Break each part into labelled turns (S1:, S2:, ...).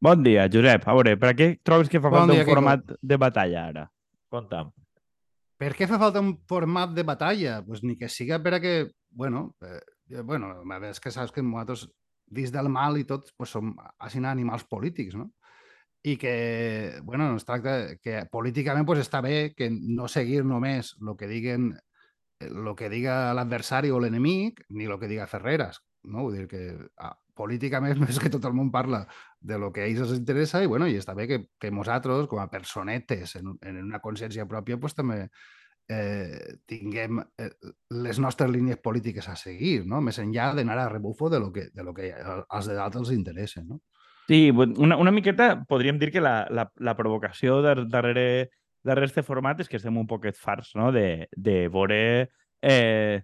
S1: Bon dia, Josep. A veure, per què trobes que fa
S2: Bon
S1: falta
S2: dia,
S1: un
S2: Quico.
S1: format de batalla ara?
S3: Conta'm.
S2: Per què fa falta un format de batalla? Pues ni que siga per a que, bueno, eh, eh, bueno, a veure, és que saps que nosaltres, dins del mal i tot, pues som així animals polítics, no? I que, bueno, no es tracta que políticament pues, està bé que no seguir només el que diguen el que diga l'adversari o l'enemic, ni el que diga Ferreras, no? Vull dir que ah, políticament és que tot el món parla de lo que a ells els interessa i, bueno, i està bé que, que nosaltres, com a personetes en, en una consciència pròpia, pues, també eh, tinguem eh, les nostres línies polítiques a seguir, no? més enllà d'anar a rebufo de lo que, de lo que als de d'altres els interessa. No?
S1: Sí, una, una miqueta podríem dir que la, la, la provocació dar, darrere, darrere este format és que estem un poquet farts, no?, de, de veure eh,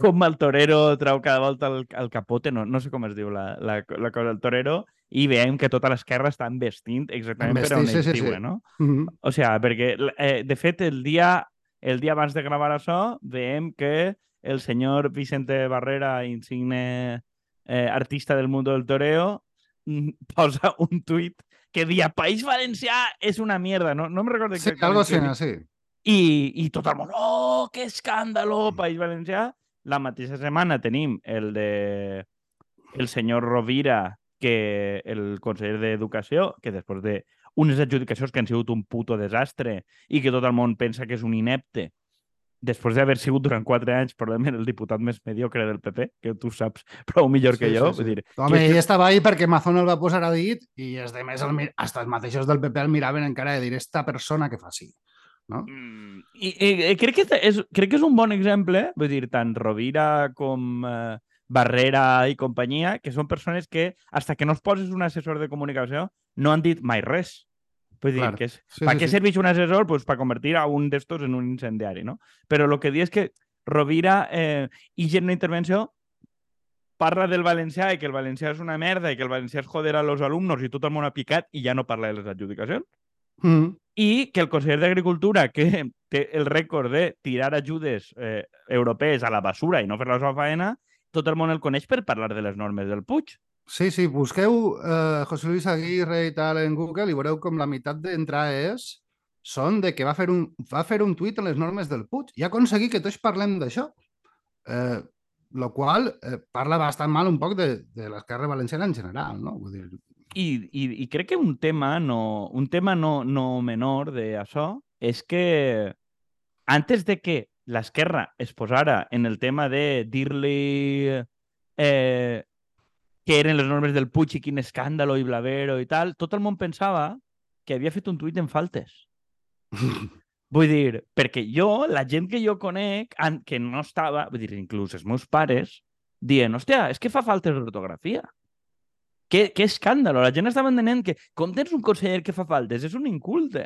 S1: com el torero trau cada volta el, el capote, no, no sé com es diu la, la, la cosa del torero, i veiem que tota l'esquerra està vestint exactament per on
S2: Vestit, sí, sí, sí.
S1: no?
S2: Mm -hmm.
S1: O sea, perquè, eh, de fet, el dia, el dia abans de gravar això, veiem que el senyor Vicente Barrera, insigne eh, artista del mundo del toreo, mm, posa un tuit que dia País Valencià és una mierda. No, no me recordo
S2: Sí,
S1: exactament
S2: algo
S1: què
S2: así,
S1: diu.
S2: sí.
S1: I, I tot el món, oh, que escàndalo, País Valencià. La mateixa setmana tenim el de el senyor Rovira, que el conseller d'Educació, que després de unes adjudicacions que han sigut un puto desastre i que tot el món pensa que és un inepte, després d'haver sigut durant quatre anys probablement el diputat més mediocre del PP, que tu saps prou millor que
S2: Sí,
S1: jo,
S2: sí,
S1: vull
S2: sí.
S1: dir,
S2: Home,
S1: que
S2: ell estava ahí perquè Mazón el va posar a dit i els demés, el, hasta els mateixos del PP el miraven encara de dir esta persona que fa així. No?
S1: Mm, I, i, crec, que és, crec que és un bon exemple, vull dir, tant Rovira com eh, Barrera i companyia, que són persones que, hasta que no es poses un assessor de comunicació, no han dit mai res. Vull dir, que és,
S2: Sí,
S1: ¿Para
S2: sí,
S1: qué
S2: sí.
S1: serveix un assessor? Pues para convertir a un d'estos en un incendiari, no? Però el que diu és que Rovira eh, i gent una intervenció parla del valencià i que el valencià és una merda i que el valencià és joder a los alumnos i tot el món ha picat i ja no parla de les adjudicacions
S2: Mm.
S1: i que el conseller d'Agricultura, que té el rècord de tirar ajudes eh, europees a la basura i no fer la seva faena, tot el món el coneix per parlar de les normes del Puig.
S2: Sí, sí, busqueu eh, José Luis Aguirre i tal en Google i veureu com la meitat d'entrades són de que va fer un, va fer un tuit en les normes del Puig i ha aconseguit que tots parlem d'això. Eh, lo qual eh, parla bastant mal un poc de, de l'esquerra valenciana en general, no? Vull dir,
S1: I, i, i crec que un tema no, un tema no, no menor d'això és que antes de que l'esquerra es posara en el tema de dir-li eh, què eren les normes del Puig i quin escàndalo i blavero i tal, tot el món pensava que havia fet un tuit en faltes. Vull dir, perquè jo, la gent que jo conec, que no estava, vull dir, inclús els meus pares, dient, hòstia, és que fa faltes d'ortografia. Que, que escàndalo. La gent estava entenent que com tens un conseller que fa faltes, és un inculte.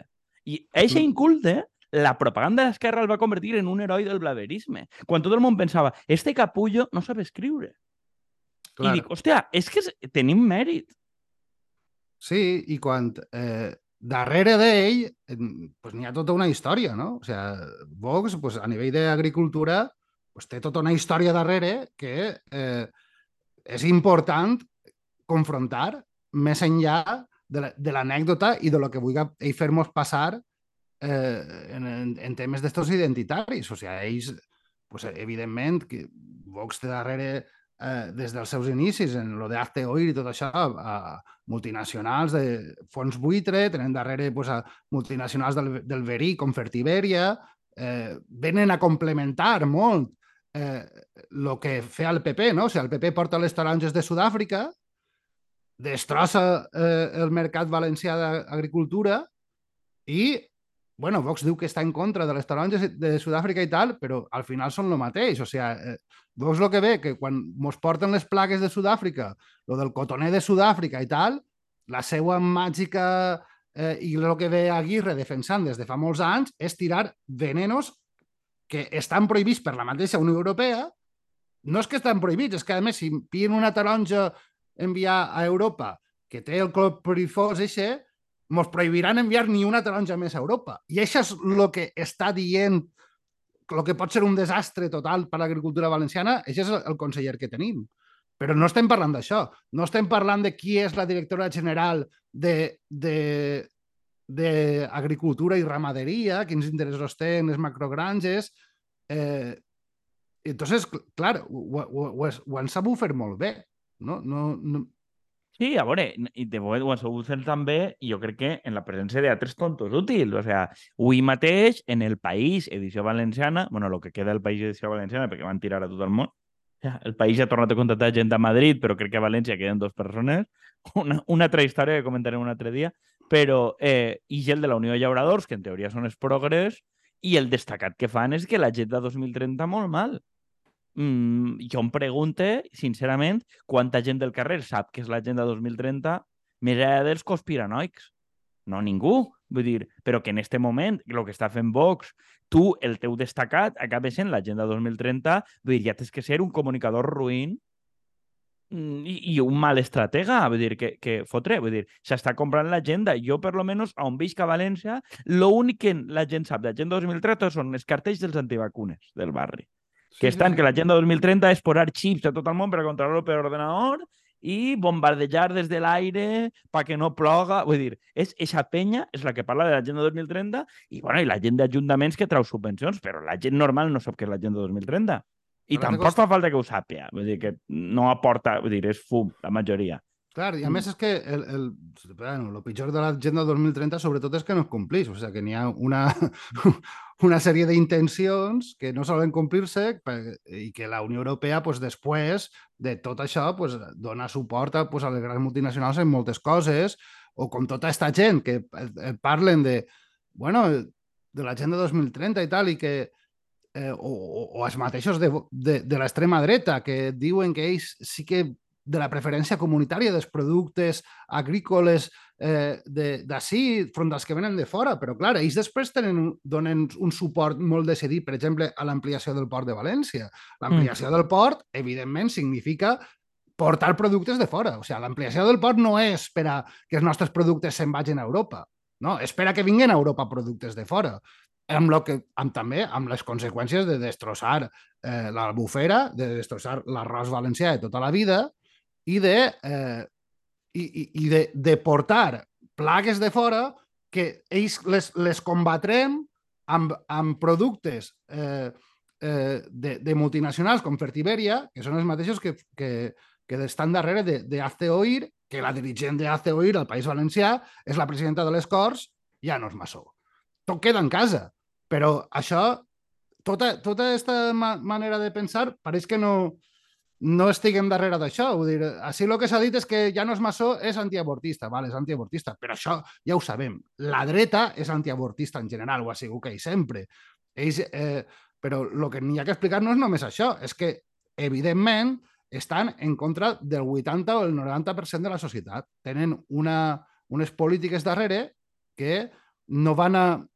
S1: I aquest
S2: Mm.
S1: inculte, la propaganda de l'esquerra el va convertir en un heroi del blaverisme. Quan tot el món pensava, este capullo no sap escriure.
S2: clar.
S1: I dic, hòstia, és que tenim mèrit.
S2: Sí, i quan eh, darrere d'ell pues, n'hi ha tota una història, no? O sigui, Vox, pues, a nivell d'agricultura, pues, té tota una història darrere que eh, és important confrontar més enllà de la- l'anècdota i de lo que vulgui ell fer-nos passar eh, en, en, en temes d'estos identitaris. O sigui, ells, pues, evidentment, que Vox té darrere eh, des dels seus inicis en lo d'Arte Oir i tot això, a multinacionals de fons buitre, tenen darrere pues, a multinacionals del, del verí com Fertiberia, eh, venen a complementar molt eh, el que feia el PP, no? O sigui, el PP porta les taronges de Sud-àfrica, destrossa eh, el mercat valencià d'agricultura i, bueno, Vox diu que està en contra de les taronges de Sud-àfrica i tal, però al final són el mateix. O sigui, eh, Vox el que ve, que quan mos porten les plagues de Sud-àfrica, lo del cotoner de Sud-àfrica i tal, la seva màgica eh, i el que ve Aguirre defensant des de fa molts anys és tirar venenos que estan prohibits per la mateixa Unió Europea. No és que estan prohibits, és que a més si pillen una taronja enviar a Europa que té el clopirifos eixe, mos prohibiran enviar ni una taronja més a Europa. I això és el que està dient el que pot ser un desastre total per a l'agricultura valenciana, això és el conseller que tenim. Però no estem parlant d'això. No estem parlant de qui és la directora general d'agricultura i ramaderia, quins interessos té en les macrogranges. Eh, entonces, clar, ho, ho, ho, ho han sabut fer molt bé. No, no, no,
S1: Sí, a veure, i de fet ho ha sabut fer també, jo crec que en la presència d'altres tontos útils. O sea, avui mateix, en el País, edició valenciana, bueno, el que queda del País, edició valenciana, perquè van tirar a tot el món, el País ha tornat a contractar gent a Madrid, però crec que a València queden dues persones. Una, una altra història que comentarem un altre dia, però eh, i el de la Unió de Llauradors, que en teoria són els progres, i el destacat que fan és que la gent de 2030 molt mal mm, jo em pregunte, sincerament, quanta gent del carrer sap que és l'agenda 2030 més enllà dels conspiranoics. No ningú. Vull dir, però que en este moment, el que està fent Vox, tu, el teu destacat, acabes sent l'agenda 2030, vull dir, ja tens que ser un comunicador ruïn mm, i, i un mal estratega, vull dir, que, que fotre, vull dir, s'està comprant l'agenda. Jo, per lo menos, on visc a València, l'únic que la gent sap d'agenda 2030 són els cartells dels antivacunes del barri que estan, que l'agenda 2030 és posar xips a tot el món per a controlar-lo per ordenador i bombardejar des de l'aire perquè no ploga. Vull dir, és eixa penya és la que parla de l'agenda 2030 i, bueno, i la gent d'ajuntaments que trau subvencions, però la gent normal no sap què és l'agenda 2030. I tampoc fa falta que ho sàpia. Vull dir, que no aporta... Vull dir, és fum, la majoria.
S2: Clar, i a més és que el, el, bueno, el pitjor de l'agenda 2030 sobretot és que no es complís, o sigui que n'hi ha una, una sèrie d'intencions que no solen complir-se i que la Unió Europea pues, després de tot això pues, dona suport a, pues, a les grans multinacionals en moltes coses o com tota aquesta gent que parlen de, bueno, de l'agenda 2030 i tal i que eh, o, o els mateixos de, de, de l'extrema dreta que diuen que ells sí que de la preferència comunitària dels productes agrícoles eh, d'ací, front dels que venen de fora, però clar, ells després tenen, donen un suport molt decidit, per exemple, a l'ampliació del port de València. L'ampliació mm. del port, evidentment, significa portar productes de fora. O sigui, l'ampliació del port no és per a que els nostres productes se'n vagin a Europa, no? és per a que vinguin a Europa productes de fora amb, lo que, amb també amb les conseqüències de destrossar eh, l'albufera, de destrossar l'arròs valencià de tota la vida, i de, eh, i, i, de, de portar plagues de fora que ells les, les combatrem amb, amb productes eh, eh, de, de multinacionals com Fertiberia, que són els mateixos que, que, que estan darrere de Oir, que la dirigent Oir al País Valencià és la presidenta de les Corts, ja no és maçó. Tot queda en casa. Però això, tota, tota aquesta ma manera de pensar, pareix que no, no estiguem darrere d'això. Vull dir, així el que s'ha dit és que ja no és maçó, és antiabortista, val, és antiabortista, però això ja ho sabem. La dreta és antiabortista en general, ho ha sigut que sempre. Ells, eh, però el que n'hi ha que explicar no és només això, és que, evidentment, estan en contra del 80 o el 90% de la societat. Tenen una, unes polítiques darrere que no van a,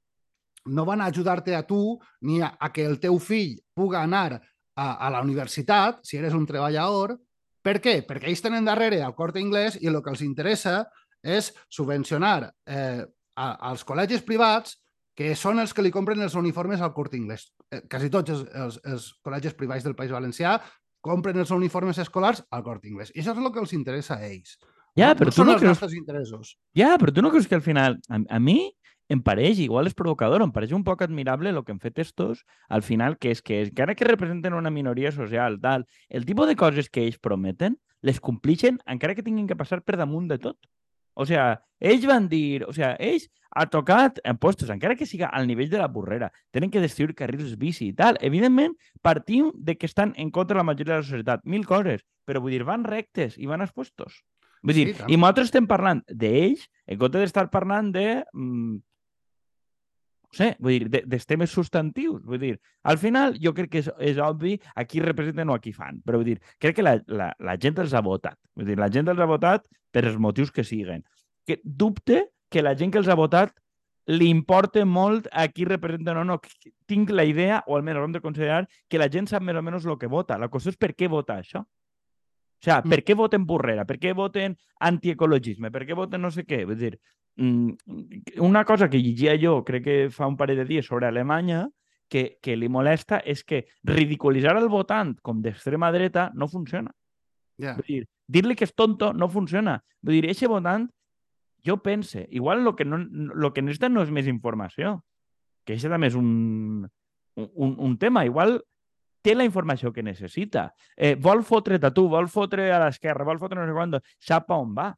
S2: no van a ajudar-te a tu ni a, a que el teu fill puga anar a, a la universitat, si eres un treballador, per què? Perquè ells tenen darrere el corte inglès i el que els interessa és subvencionar eh, a, als col·legis privats que són els que li compren els uniformes al corte inglès. Eh, quasi tots els, els, els col·legis privats del País Valencià compren els uniformes escolars al corte inglès. I això és el que els interessa a ells.
S1: Ja, però
S2: no
S1: tu no
S2: creus...
S1: nostres
S2: interessos.
S1: Ja, però tu no creus que al final... A, a mi em pareix, igual és provocador, em pareix un poc admirable el que han fet estos al final, que és que encara que representen una minoria social, tal, el tipus de coses que ells prometen les complixen encara que tinguin que passar per damunt de tot. O sea, ells van dir, o sea, ells ha tocat en postos, encara que siga al nivell de la burrera, tenen que destruir carrils bici i tal. Evidentment, partim de que estan en contra de la majoria de la societat. Mil coses, però vull dir, van rectes i van a puestos. Vull dir, sí, i nosaltres estem parlant d'ells en compte d'estar parlant de mm, sé, vull dir, de, dels temes substantius. Vull dir, al final jo crec que és, és obvi a qui representen o a qui fan, però vull dir, crec que la, la, la gent els ha votat. Vull dir, la gent els ha votat per els motius que siguen. Que dubte que la gent que els ha votat li importa molt a qui representen o no. Tinc la idea, o almenys hem de considerar, que la gent sap més o menys el que vota. La qüestió és per què vota això. O sigui, per què voten burrera? Per què voten antiecologisme? Per què voten no sé què? Vull dir, Mm, una cosa que llegia jo, crec que fa un parell de dies, sobre Alemanya, que, que li molesta és que ridiculitzar el votant com d'extrema dreta no funciona.
S2: Ja.
S1: Vull dir, dir-li que és tonto no funciona. Vull dir, eixe votant, jo pense, igual el que, no, lo que necessita no és més informació, que això també és un, un, un tema. Igual té la informació que necessita. Eh, vol fotre't a tu, vol fotre a l'esquerra, vol fotre no sé quant, sap a on va.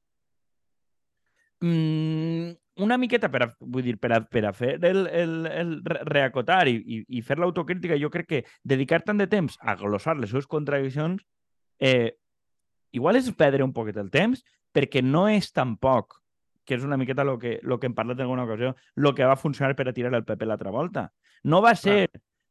S1: Mm, una miqueta per a, vull dir, per a, per a fer el, el, el re- reacotar i, i, i fer l'autocrítica, jo crec que dedicar tant de temps a glossar les seves contradiccions eh, igual és perdre un poquet el temps perquè no és tampoc que és una miqueta el que, lo que hem parlat en alguna ocasió, el que va funcionar per a tirar el PP l'altra volta. No va ser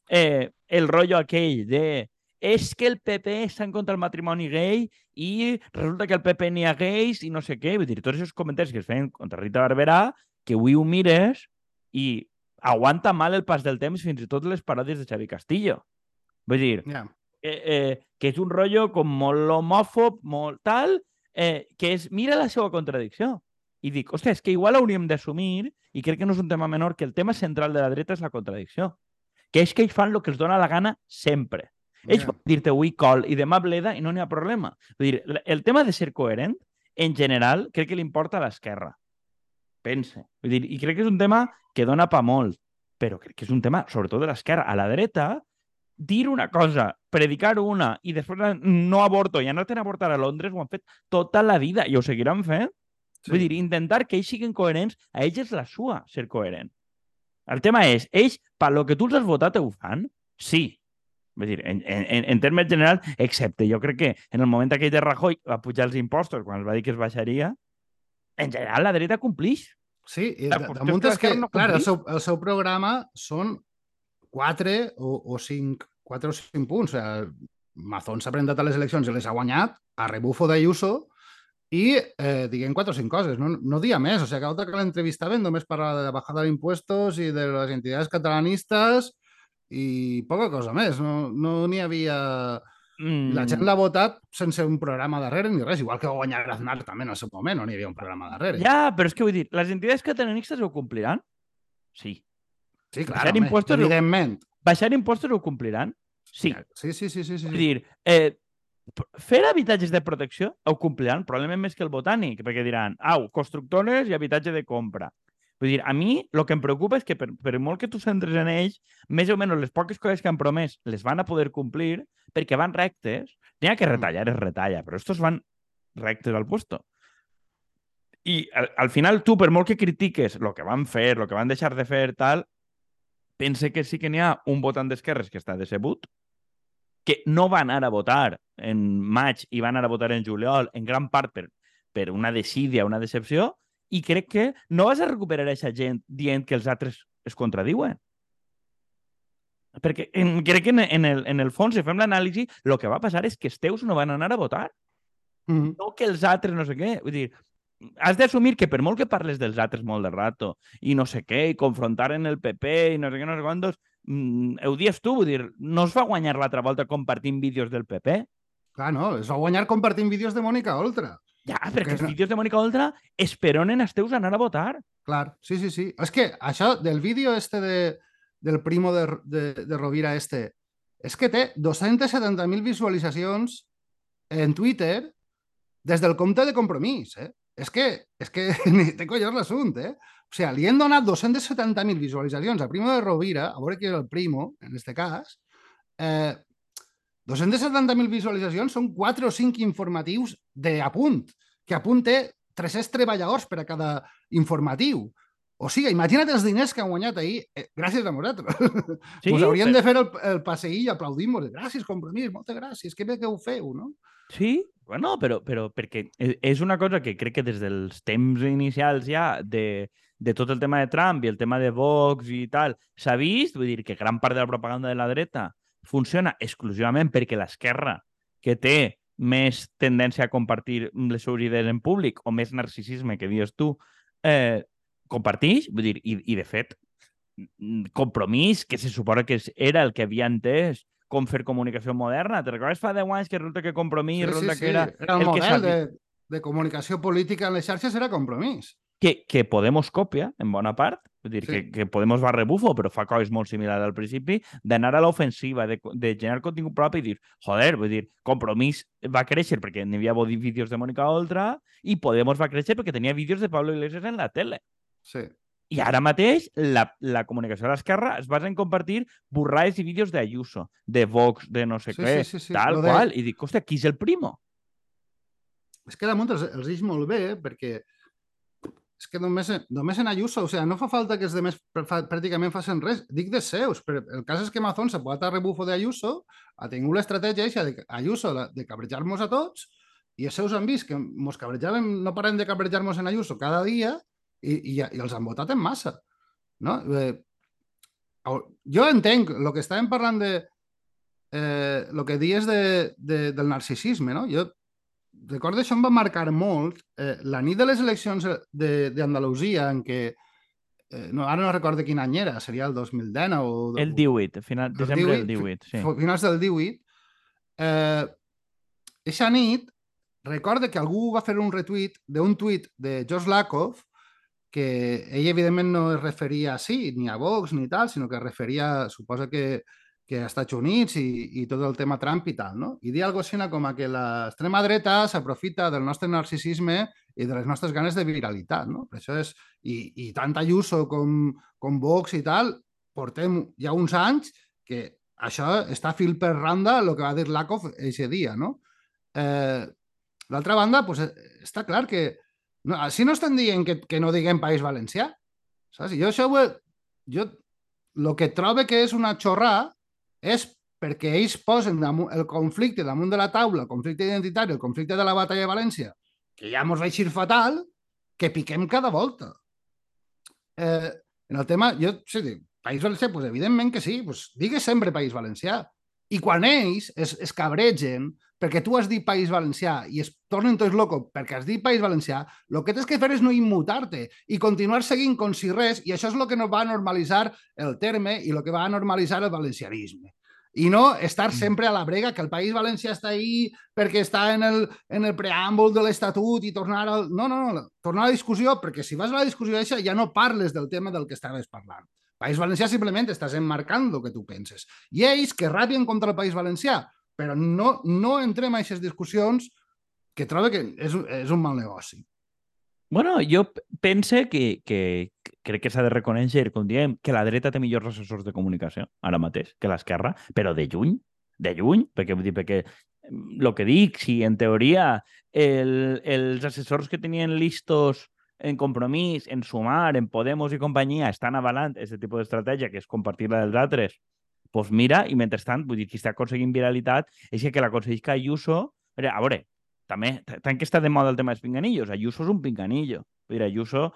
S1: eh, el rotllo aquell de és que el PP està en contra del matrimoni gay i resulta que el PP n'hi ha gais i no sé què. Vull dir, tots aquests comentaris que es feien contra Rita Barberà, que avui ho mires i aguanta mal el pas del temps fins i tot les paròdies de Xavi Castillo. Vull dir,
S2: Ja.
S1: eh, eh, que és un rotllo com molt homòfob, molt tal, eh, que és, mira la seva contradicció. I dic, ostres, és que igual hauríem d'assumir, i crec que no és un tema menor, que el tema central de la dreta és la contradicció. Que és que ells fan el que els dona la gana sempre. Ells
S2: Ja.
S1: poden dir-te avui col i demà bleda i no n'hi ha problema. Vull dir, el tema de ser coherent, en general, crec que li importa a l'esquerra. Pense. Vull dir, I crec que és un tema que dona pa molt, però crec que és un tema, sobretot de l'esquerra. A la dreta, dir una cosa, predicar una i després no avorto i anar-te'n a avortar a Londres ho han fet tota la vida i ho seguiran fent. Sí. Vull dir, intentar que ells siguin coherents, a ells és la sua ser coherent. El tema és, ells, per lo que tu els has votat, ho fan? Sí. Vull dir, en, en, en termes generals, excepte jo crec que en el moment aquell de Rajoy va pujar els impostos quan es va dir que es baixaria, en general la dreta complix.
S2: Sí, i damunt
S1: és que no
S2: clar, el seu, el seu programa són quatre o, o cinc, quatre o cinc punts. O sigui, Mazón s'ha presentat a les eleccions i les ha guanyat, a rebufo d'Ayuso, i eh, diguem quatre o cinc coses, no, no dia més. O sigui, cada volta que l'entrevistaven només parlava de la bajada d'impuestos i de les entitats catalanistes i poca cosa més. No n'hi no havia...
S1: Mm,
S2: La gent l'ha votat sense un programa darrere ni res, igual que va guanyar Aznar també en el seu moment, no n'hi havia un programa darrere.
S1: Ja, però és que vull dir, les entitats catalanistes ho compliran? Sí.
S2: sí, clar,
S1: baixar
S2: home,
S1: impostos-
S2: evidentment.
S1: Baixar impostos ho compliran? Sí.
S2: Sí, sí, sí, sí, sí.
S1: Vull dir, eh, fer habitatges de protecció ho compliran probablement més que el botànic, perquè diran, au, constructores i habitatge de compra. Vull dir, a mi el que em preocupa és que per, per molt que tu centres en ells, més o menys les poques coses que han promès les van a poder complir perquè van rectes. N'hi ha que retallar, es retalla, però estos van rectes al puesto. I al, al final tu, per molt que critiques el que van fer, el que van deixar de fer, tal, pense que sí que n'hi ha un votant d'esquerres que està decebut, que no va anar a votar en maig i va anar a votar en juliol, en gran part per, per una desídia, una decepció, i crec que no vas a recuperar aquesta gent dient que els altres es contradiuen. Perquè en, crec que en, en, el, en el fons, si fem l'anàlisi, el que va passar és que els teus no van anar a votar,
S2: Mm.
S1: no que els altres no sé què. Vull dir, has d'assumir que per molt que parles dels altres molt de rato i no sé què, i confrontar en el PP i no sé què, no sé quantos, mm, ho dius tu, vull dir, no es va guanyar l'altra volta compartint vídeos del PP.
S2: Clar, no, es va guanyar compartint vídeos de Mònica Oltra.
S1: Ja, perquè
S2: Que
S1: els vídeos de Mònica Oltra esperonen els teus anar a votar.
S2: Clar, sí, sí, sí. És que això del vídeo este de, del primo de, de, de Rovira este, és que té 270.000 visualitzacions en Twitter des del compte de compromís, eh? És que, és que ni té collons l'assumpte, eh? O sigui, li han donat 270.000 visualitzacions a Primo de Rovira, a veure qui és el primo, en este cas, eh, 270.000 visualitzacions són 4 o 5 informatius d'apunt, que apunt té 300 treballadors per a cada informatiu. O sigui, imagina't els diners que han guanyat ahir eh, gràcies a nosaltres. Sí, pues hauríem
S1: però-
S2: de fer el, el passeí i aplaudim-nos. Gràcies, compromís, moltes gràcies, que bé que ho feu, no?
S1: Sí, bueno, però, però perquè e- és una cosa que crec que des dels temps inicials ja de, de tot el tema de Trump i el tema de Vox i tal, s'ha vist, vull dir que gran part de la propaganda de la dreta funciona exclusivament perquè l'esquerra, que té més tendència a compartir les seves idees en públic o més narcisisme, que dius tu, eh, compartix, vull dir, i, i de fet, mm, compromís, que se suposa que era el que havia entès com fer comunicació moderna. Te recordes fa 10 anys que resulta que Compromís, resulta que era...
S2: era el,
S1: el que
S2: model
S1: sabia-
S2: de, de comunicació política en les xarxes era compromís.
S1: Que, que Podemos copia, en bona part, vull dir,
S2: Sí.
S1: que, que Podemos va rebufo, però fa coses molt similars al principi, d'anar a l'ofensiva, de, de generar contingut propi i dir, joder, vull dir, Compromís va créixer perquè n'hi havia vídeos de Mónica Oltra i Podemos va créixer perquè tenia vídeos de Pablo Iglesias en la tele.
S2: Sí.
S1: I ara mateix la, la comunicació de l'esquerra es basa en compartir borrades i vídeos d'Ayuso, de Vox, de no sé
S2: Sí,
S1: què,
S2: sí, sí, sí.
S1: tal
S2: Lo de-
S1: qual. I dic, hòstia, qui és el primo?
S2: És que damunt els, els ix molt bé, perquè és que només, només en Ayuso, o sigui, no fa falta que els demés pràcticament facin res. Dic de seus, però el cas és que Mazón s'ha posat a rebufo d'Ayuso, ha tingut l'estratègia eixa de Ayuso de, de cabrejar-nos a tots, i els seus han vist que mos cabrejaven, no parem de cabrejar-nos en Ayuso cada dia, i, i, i els han votat en massa. No? Eh, jo entenc el que estàvem parlant de eh, el que dies de, de, del narcisisme, no? Jo recordo això em va marcar molt eh, la nit de les eleccions de- d'Andalusia en què eh, no, ara no recordo quin any era, seria el 2010 o...
S1: El 18, final,
S2: el
S1: desembre del
S2: 18,
S1: 18, sí.
S2: fi- Finals del 18. Eh, eixa nit, recorde que algú va fer un retuit d'un tuit de Josh Lakoff que ell, evidentment, no es referia a sí, ni a Vox ni tal, sinó que es referia, suposa que, que a Estats Units i, i tot el tema Trump i tal, no? I dir alguna cosa com a que l'extrema dreta s'aprofita del nostre narcisisme i de les nostres ganes de viralitat, no? Per això és... I, i tant Ayuso com, com Vox i tal, portem ja uns anys que això està fil per randa el que va dir Lakoff eixe dia, no? Eh, D'altra banda, pues, està clar que no, així no estan dient que, que no diguem País Valencià. Saps? Jo això ho he, jo el que trobo que és una xorrà és perquè ells posen el conflicte damunt de la taula, el conflicte identitari, el conflicte de la batalla de València, que ja mos va fatal, que piquem cada volta. Eh, en el tema, jo sí, País Valencià, pues, evidentment que sí, pues, digues sempre País Valencià. I quan ells es, es cabregen perquè tu has dit País Valencià i es tornen tots locos perquè has dit País Valencià, el que tens que fer és no immutar-te i continuar seguint com si res, i això és el que nos va a normalitzar el terme i el que va a normalitzar el valencianisme. I no estar sempre a la brega, que el País Valencià està ahí perquè està en el, en el preàmbul de l'Estatut i tornar al... No, no, no, tornar a la discussió, perquè si vas a la discussió eixa ja no parles del tema del que estaves parlant. País Valencià simplement estàs emmarcant el que tu penses. I ells que rabien contra el País Valencià, però no, no entrem a aquestes discussions que trobo que és, és un mal negoci.
S1: Bueno, jo pense que, que que crec que s'ha de reconèixer, com diem, que la dreta té millors assessors de comunicació ara mateix que l'esquerra, però de lluny, de lluny, perquè vull dir, perquè el que dic, si en teoria el, els assessors que tenien listos en compromís, en sumar, en Podemos i companyia, estan avalant aquest tipus d'estratègia, que és compartir-la dels altres, doncs mira, i mentrestant, vull dir, qui està aconseguint viralitat és que que Ayuso... A veure, també, tant que està de moda el tema dels pinganillos, Ayuso és un pinganillo. Vull dir, Ayuso,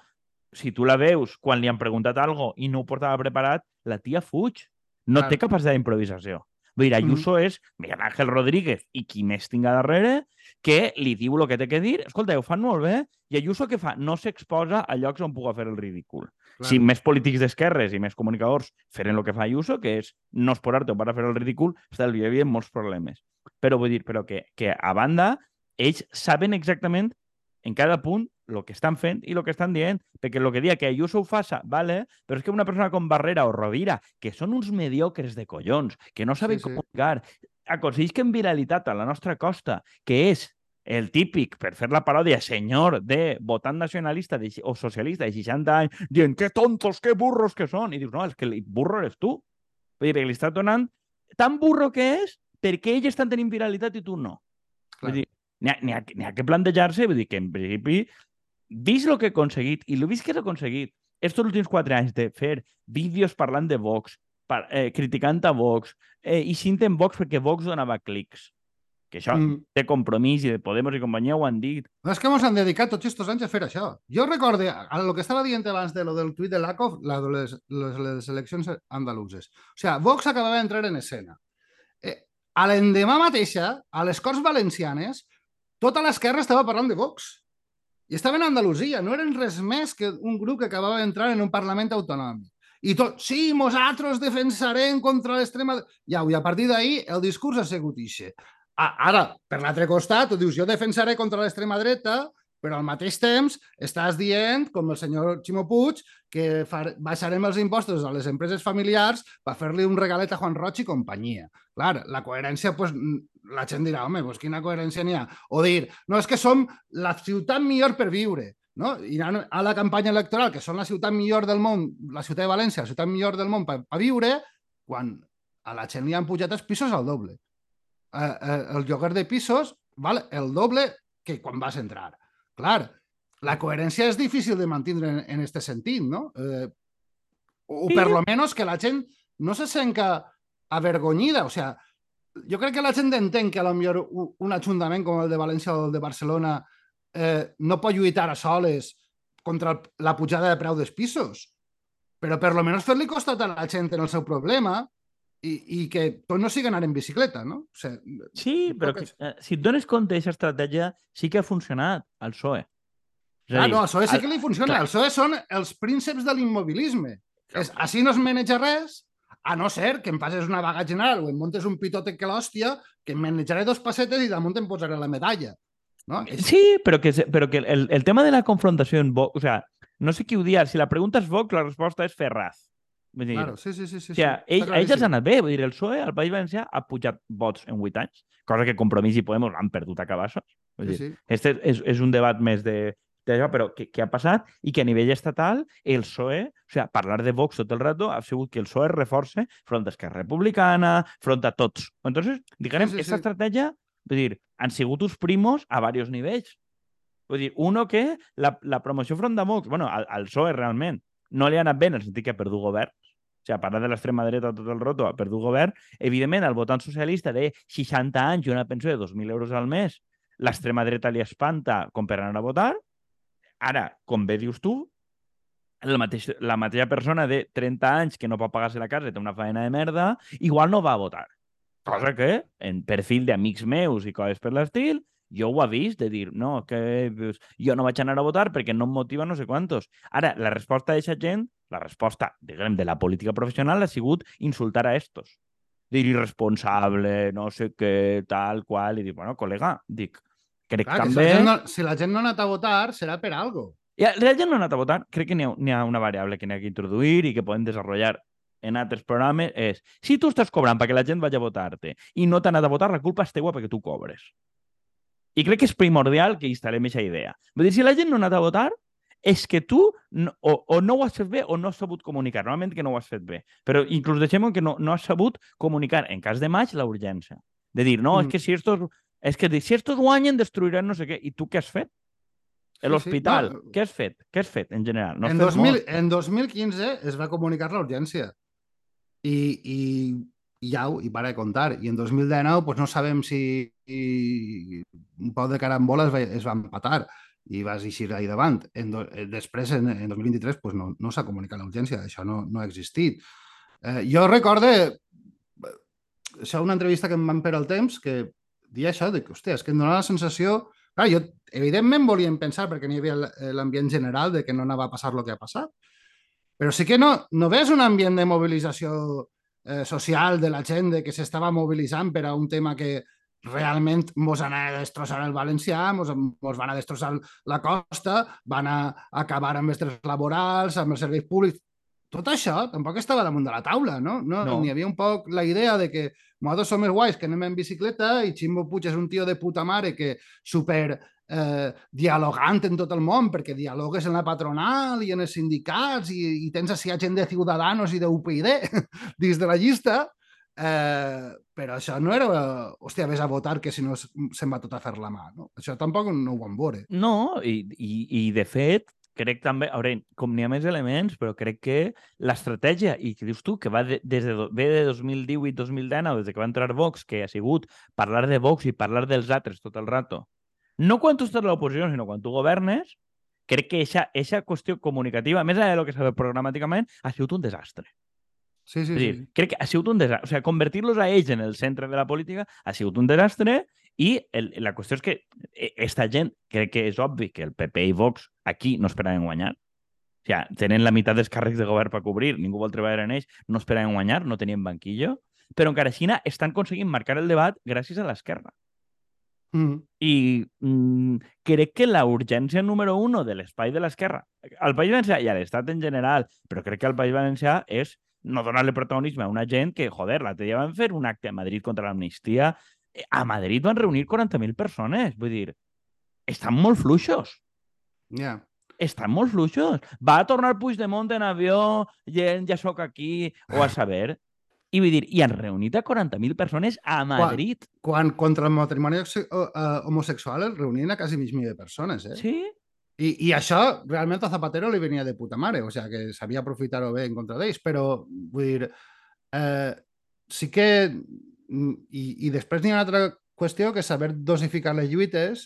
S1: si tu la veus quan li han preguntat algo i no ho portava preparat, la tia fuig. No
S2: Clar.
S1: té capacitat d'improvisació. Vull dir, Ayuso és Miguel Ángel Rodríguez i qui més tinga darrere que li diu el que té que dir. Escolta, ho fan molt bé. I Ayuso què fa? No s'exposa a llocs on puga fer el ridícul.
S2: Clar.
S1: Si més polítics d'esquerres i més comunicadors feren el que fa Ayuso, que és no exposar-te per a fer el ridícul, estalviarien molts problemes. Però vull dir, però que, que a banda, ells saben exactament en cada punt el que estan fent i el que estan dient, perquè el que dia que Ayuso ho faça, vale, però és que una persona com Barrera o Rovira, que són uns mediocres de collons, que no saben
S2: Sí, sí.
S1: comunicar, aconseguisquen viralitat a la nostra costa, que és el típic, per fer la paròdia, senyor de votant nacionalista de, o socialista de 60 anys, dient que tontos, que burros que són. I dius, no, és que el burro eres tu. Vull dir, perquè li està donant tan burro que és perquè ells estan tenint viralitat i tu no.
S2: Clar.
S1: Vull dir, n'hi ha, ha, ha que plantejar-se, vull dir que en principi, vist el que he aconseguit, i el vist que he aconseguit estos últims quatre anys de fer vídeos parlant de Vox, par, eh, criticant a Vox, eh, i sint en Vox perquè Vox donava clics. Que això
S2: Mm.
S1: té compromís i de Podemos i companyia ho han dit.
S2: No, és que ens han dedicat tots aquests anys a fer això. Jo recorde, a lo que estava dient abans de lo del tuit de Lakov, la de les, les, les eleccions andaluses. O sigui, Vox acabava d'entrar en escena. Eh, a l'endemà mateixa, a les Corts Valencianes, tota l'esquerra estava parlant de Vox. I estaven a Andalusia, no eren res més que un grup que acabava d'entrar en un Parlament autonòmic. I tot, sí, nosaltres defensarem contra l'extrema... Ja, i a partir d'ahir el discurs ha sigut ixe. Ara, per l'altre costat, tu dius, jo defensaré contra l'extrema dreta però al mateix temps estàs dient, com el senyor Ximo Puig, que far, baixarem els impostos a les empreses familiars per fer-li un regalet a Juan Roig i companyia. Clar, la coherència, pues, la gent dirà, home, pues, quina coherència n'hi ha? O dir, no, és que som la ciutat millor per viure. No? I a la campanya electoral, que són la ciutat millor del món, la ciutat de València, la ciutat millor del món per, per viure, quan a la gent li han pujat els pisos al doble. Eh, eh, el lloguer de pisos val el doble que quan vas entrar. Clar, la coherència és difícil de mantenir en, en este sentit, no? Eh, o per lo menos que la gent no se senca avergonyida. O sea, jo crec que la gent entén que a lo millor un ajuntament com el de València o el de Barcelona eh, no pot lluitar a soles contra la pujada de preu dels pisos. Però per lo menos fer-li costat a la gent en el seu problema i, i que tot no sigui anar en bicicleta, no? O sigui,
S1: sí, però que, eh, si et dones compte d'aquesta estratègia, sí que ha funcionat al PSOE.
S2: ah, dir, no, al PSOE sí que li funciona. Clar. El PSOE són els prínceps de l'immobilisme. És, així no es maneja res, a no ser que em passes una vaga general o em montes un pitote que l'hòstia, que em manejaré dos passetes i damunt em posaré la medalla. No?
S1: Sí, però que, però que el, el tema de la confrontació en Vox, o sea, no sé qui ho dia, si la pregunta és Vox, la resposta és Ferraz.
S2: Vull dir, claro, sí, sí, sí. sí,
S1: o sigui, sí. ell, a ells els ha anat bé. Vull dir, el PSOE al País Valencià ha pujat vots en 8 anys, cosa que Compromís i Podemos han perdut a cabassos. Vull dir, sí, sí. Este és, és un debat més de, d'això, però què, què ha passat i que a nivell estatal el PSOE, o sigui, parlar de Vox tot el rato ha sigut que el PSOE reforce front a Esquerra Republicana, front a tots. Entonces, diguem, sí, sí, aquesta sí. estratègia, vull dir, han sigut uns primos a diversos nivells. Vull dir, uno que la, la promoció front de Vox, bueno, al, al PSOE realment no li ha anat bé en el sentit que ha perdut govern, o sigui, parlar de l'extrema dreta tot el roto, ha perdut govern, evidentment, el votant socialista de 60 anys i una pensió de 2.000 euros al mes, l'extrema dreta li espanta com per anar a votar. Ara, com bé dius tu, la, mateix, la mateixa persona de 30 anys que no pot pagar-se la casa, té una feina de merda, igual no va a votar. Cosa que, en perfil d'amics meus i coses per l'estil, jo ho he vist, de dir, no, que jo no vaig anar a votar perquè no em motiva no sé quantos. Ara, la resposta d'aquesta gent, la resposta, diguem, de la política professional ha sigut insultar a estos. Dir irresponsable, no sé què, tal, qual, i dir, bueno, col·lega, dic, crec Clar, també...
S2: Si la, no, si la gent no ha anat a votar, serà per algo.
S1: Ja, la gent no ha anat a votar, crec que n'hi ha, ha una variable que n'hi ha que introduir i que podem desenvolupar en altres programes és si tu estàs cobrant perquè la gent vagi a votar-te i no t'ha anat a votar, la culpa és teua perquè tu cobres. I crec que és primordial que instal·lem aquesta idea. Vull dir, si la gent no ha anat a votar, és que tu no, o, o no ho has fet bé o no has sabut comunicar. Normalment que no ho has fet bé. Però inclús deixem que no, no has sabut comunicar, en cas de maig, la urgència. De dir, no, mm. és que si estos, és que si estos guanyen, destruiran no sé què. I tu què has fet? L'hospital, sí, sí. no. què has fet? Què has fet, en general?
S2: No en, 2000, en 2015 es va comunicar l'urgència. I, i i ja i para de contar. I en 2019 pues, no sabem si un poc de carambola es va, es va empatar i vas eixir ahí davant. En do, eh, després, en, en 2023, pues no, no s'ha comunicat l'urgència, això no, no ha existit. Eh, jo recorde, això una entrevista que em van per al temps, que dia això, de que, hòstia, és que em donava la sensació... Clar, jo, evidentment, volíem pensar, perquè n'hi havia l'ambient general de que no anava a passar el que ha passat, però sí que no, no ves un ambient de mobilització eh, social de la gent de que s'estava mobilitzant per a un tema que realment mos anava a destrossar el valencià, mos, mos van a destrossar la costa, van a acabar amb els drets laborals, amb els serveis públics. Tot això tampoc estava damunt de la taula, no? no, no. N'hi havia un poc la idea de que nosaltres som els guais que anem en bicicleta i Ximbo Puig és un tio de puta mare que super eh, dialogant en tot el món, perquè dialogues en la patronal i en els sindicats i, i tens així gent de Ciudadanos i d'UPyD dins de la llista, eh, però això no era, hòstia, vés a votar que si no se'n va tot a fer la mà. No? Això tampoc no ho van veure.
S1: No, i, i, i de fet, crec també, a veure, com n'hi ha més elements, però crec que l'estratègia, i que dius tu, que va de, des de, ve de 2018-2019, des que va entrar Vox, que ha sigut parlar de Vox i parlar dels altres tot el rato, no quan tu estàs a l'oposició, sinó quan tu governes, crec que aquesta qüestió comunicativa, més enllà del que s'ha fet programàticament, ha sigut un desastre.
S2: Sí, sí,
S1: dir,
S2: sí.
S1: Crec que ha sigut un desastre. O sigui, convertir-los a ells en el centre de la política ha sigut un desastre i el, la qüestió és que aquesta gent, crec que és obvi que el PP i Vox aquí no esperaven guanyar. O sigui, tenen la meitat dels càrrecs de govern per cobrir, ningú vol treballar en ells, no esperaven guanyar, no tenien banquillo, però encara així estan aconseguint marcar el debat gràcies a l'esquerra.
S2: Mm.
S1: I mm, crec que la urgència número uno de l'espai de l'esquerra, al País Valencià i a l'Estat en general, però crec que al País Valencià és no donar-li protagonisme a una gent que, joder, l'altre dia van fer un acte a Madrid contra l'amnistia. A Madrid van reunir 40.000 persones. Vull dir, estan molt fluixos.
S2: Ja.
S1: Estan molt fluixos. Va a tornar Puigdemont en avió, gent, ja sóc aquí, o a saber. I vull dir, i han reunit a 40.000 persones a Madrid.
S2: Quan contra el matrimoni eh, homosexual es reunien a quasi mig milió de persones, eh?
S1: Sí?
S2: I, I això realment a Zapatero li venia de puta mare, o sigui que sabia aprofitar-ho bé en contra d'ells, però vull dir, eh, sí que... mm, I, I després n'hi ha una altra qüestió que és saber dosificar les lluites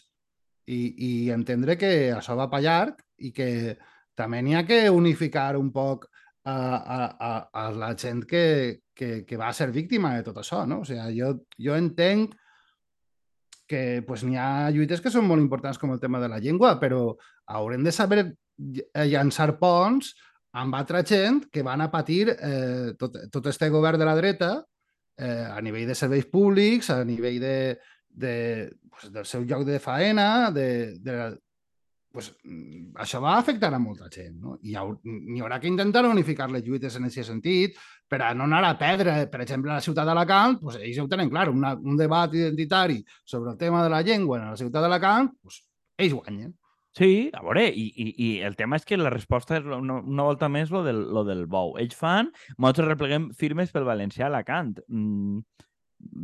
S2: i, i entendre que això va pa llarg i que també n'hi ha que unificar un poc a, a, a, a la gent que, que, que va ser víctima de tot això, no? O sigui, jo, jo entenc que pues, n'hi ha lluites que són molt importants com el tema de la llengua, però haurem de saber ll- llançar ponts amb altra gent que van a patir eh, tot, tot este govern de la dreta eh, a nivell de serveis públics, a nivell de, de, pues, del seu lloc de faena, de, de, pues, mm, això va afectar a molta gent, no? I n'hi haurà que intentar unificar les lluites en aquest sentit per a no anar a perdre, per exemple, a la ciutat d'Alacant, pues, ells ho tenen clar, una, un debat identitari sobre el tema de la llengua en la ciutat d'Alacant, pues, ells guanyen.
S1: Sí, a veure, i, i, i el tema és que la resposta és una, una volta més lo del, lo del bou. Ells fan, nosaltres repleguem firmes pel valencià a Alacant. Mm,